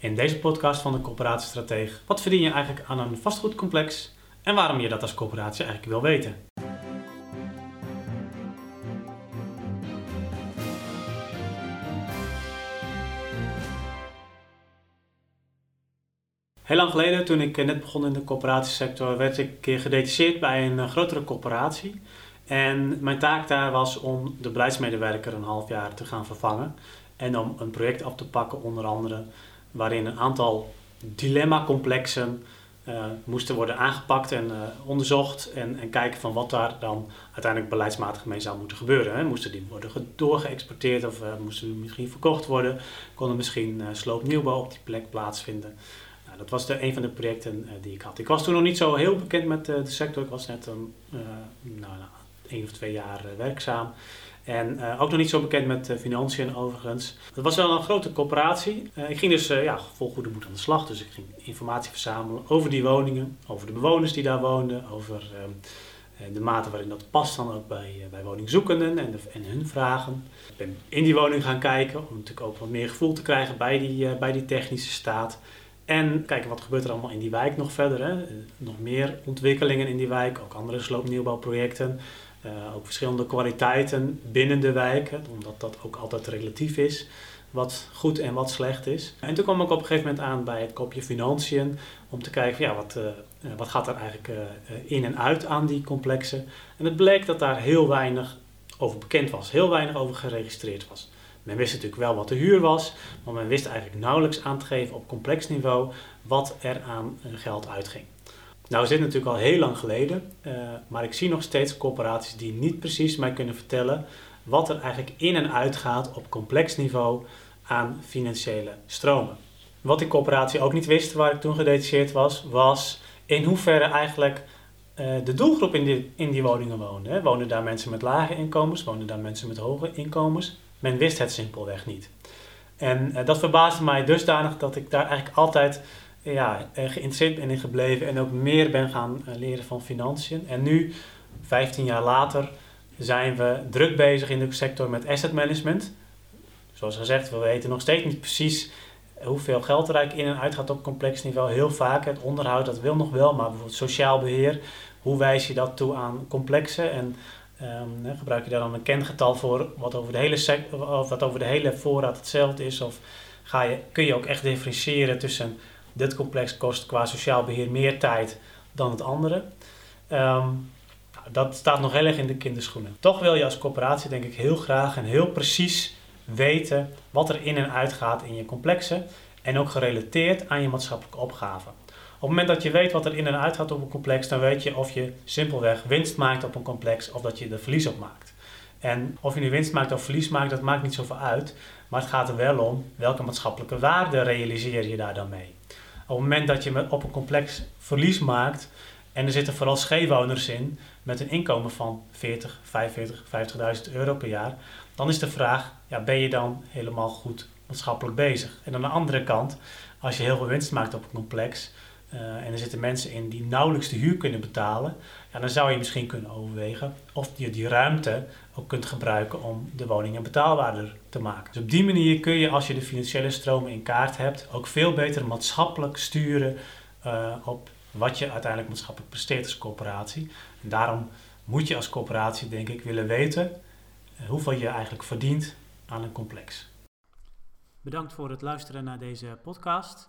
In deze podcast van de Coöperatiestratege, wat verdien je eigenlijk aan een vastgoedcomplex en waarom je dat als coöperatie eigenlijk wil weten? Heel lang geleden, toen ik net begon in de coöperatiesector, werd ik een keer gedetacheerd bij een eh, grotere coöperatie. En mijn taak daar was om de beleidsmedewerker een half jaar te gaan vervangen. En om een project af te pakken, onder andere, waarin een aantal dilemma-complexen uh, moesten worden aangepakt en uh, onderzocht. En, en, kijken van wat daar dan uiteindelijk beleidsmatig mee zou moeten gebeuren. Hè. Moesten die worden doorgeëxporteerd of uh, moesten die misschien verkocht worden? Kon er misschien sloopnieuwbouw op die plek plaatsvinden? Nou, dat was de, een van de projecten die ik had. Ik was toen nog niet zo heel bekend met de sector. Ik was net een, nou, één of twee jaar werkzaam. En uh, ook nog niet zo bekend met uh, financiën overigens. Het was wel een grote coöperatie. Uh, ik ging dus ja, vol goede moed aan de slag. Dus ik ging informatie verzamelen over die woningen, over de bewoners die daar woonden, over ehm, de mate waarin dat past dan ook bij, bij woningzoekenden en, de, en hun vragen. Ik ben in die woning gaan kijken om natuurlijk ook wat meer gevoel te krijgen bij die, bij die technische staat. En kijken wat gebeurt er allemaal in die wijk nog verder. Hè? nog meer ontwikkelingen in die wijk, ook andere sloopnieuwbouwprojecten. Uh, ook verschillende kwaliteiten binnen de wijk, hè, omdat dat ook altijd relatief is, wat goed en wat slecht is. En toen kwam ik op een gegeven moment aan bij het kopje financiën, om te kijken, ja, wat, uh, wat gaat er eigenlijk in en uit aan die complexen. En het bleek dat daar heel weinig over bekend was, heel weinig over geregistreerd was. Men wist natuurlijk wel wat de huur was, maar men wist eigenlijk nauwelijks aan te geven op complex niveau wat er aan geld uitging. Nou is dit natuurlijk al heel lang geleden, uh, maar ik zie nog steeds corporaties die niet precies mij kunnen vertellen wat er eigenlijk in en uit gaat op complex niveau aan financiële stromen. Wat die corporatie ook niet wist, waar ik toen gedetacheerd was, was in hoeverre eigenlijk uh, de doelgroep in die, in die woningen woonde. Wonen daar mensen met lage inkomens, wonen daar mensen met hoge inkomens? Men wist het simpelweg niet. En uh, dat verbaasde mij dusdanig dat ik daar eigenlijk altijd ja, geïnteresseerd ben in gebleven en ook meer ben gaan eh, leren van financiën. En nu, 15 jaar later, zijn we druk bezig in de sector met asset management. Zoals gezegd, we weten nog steeds niet precies hoeveel geld er eigenlijk in en uit gaat op complex niveau. Heel vaak het onderhoud, dat wil nog wel, maar bijvoorbeeld sociaal beheer. Hoe wijs je dat toe aan complexen? En um, gebruik je daar dan een kengetal voor wat over de hele, of wat over de hele voorraad hetzelfde is? Of ga je, kun je ook echt differentiëren tussen dit complex kost qua sociaal beheer meer tijd dan het andere. Um, dat staat nog heel erg in de kinderschoenen. Toch wil je als corporatie denk ik heel graag en heel precies weten wat er in en uit gaat in je complexen en ook gerelateerd aan je maatschappelijke opgave. Op het moment dat je weet wat er in en uit gaat op een complex, dan weet je of je simpelweg winst maakt op een complex of dat je er verlies op maakt. En of je nu winst maakt of verlies maakt, dat maakt niet zoveel uit. Maar het gaat er wel om welke maatschappelijke waarde realiseer je daar dan mee. Op het moment dat je op een complex verlies maakt en er zitten vooral scheefwoners in met een inkomen van 40, 45, 50.000 euro per jaar, dan is de vraag, ja, ben je dan helemaal goed maatschappelijk bezig? En aan de andere kant, als je heel veel winst maakt op een complex uh, en er zitten mensen in die nauwelijks de huur kunnen betalen, ja, dan zou je misschien kunnen overwegen of je die ruimte ook kunt gebruiken om de woningen betaalbaarder te maken. Dus op die manier kun je, als je de financiële stromen in kaart hebt, ook veel beter maatschappelijk sturen uh, op wat je uiteindelijk maatschappelijk presteert als coöperatie. En daarom moet je als coöperatie, denk ik, willen weten uh, hoeveel je eigenlijk verdient aan een complex. Bedankt voor het luisteren naar deze podcast.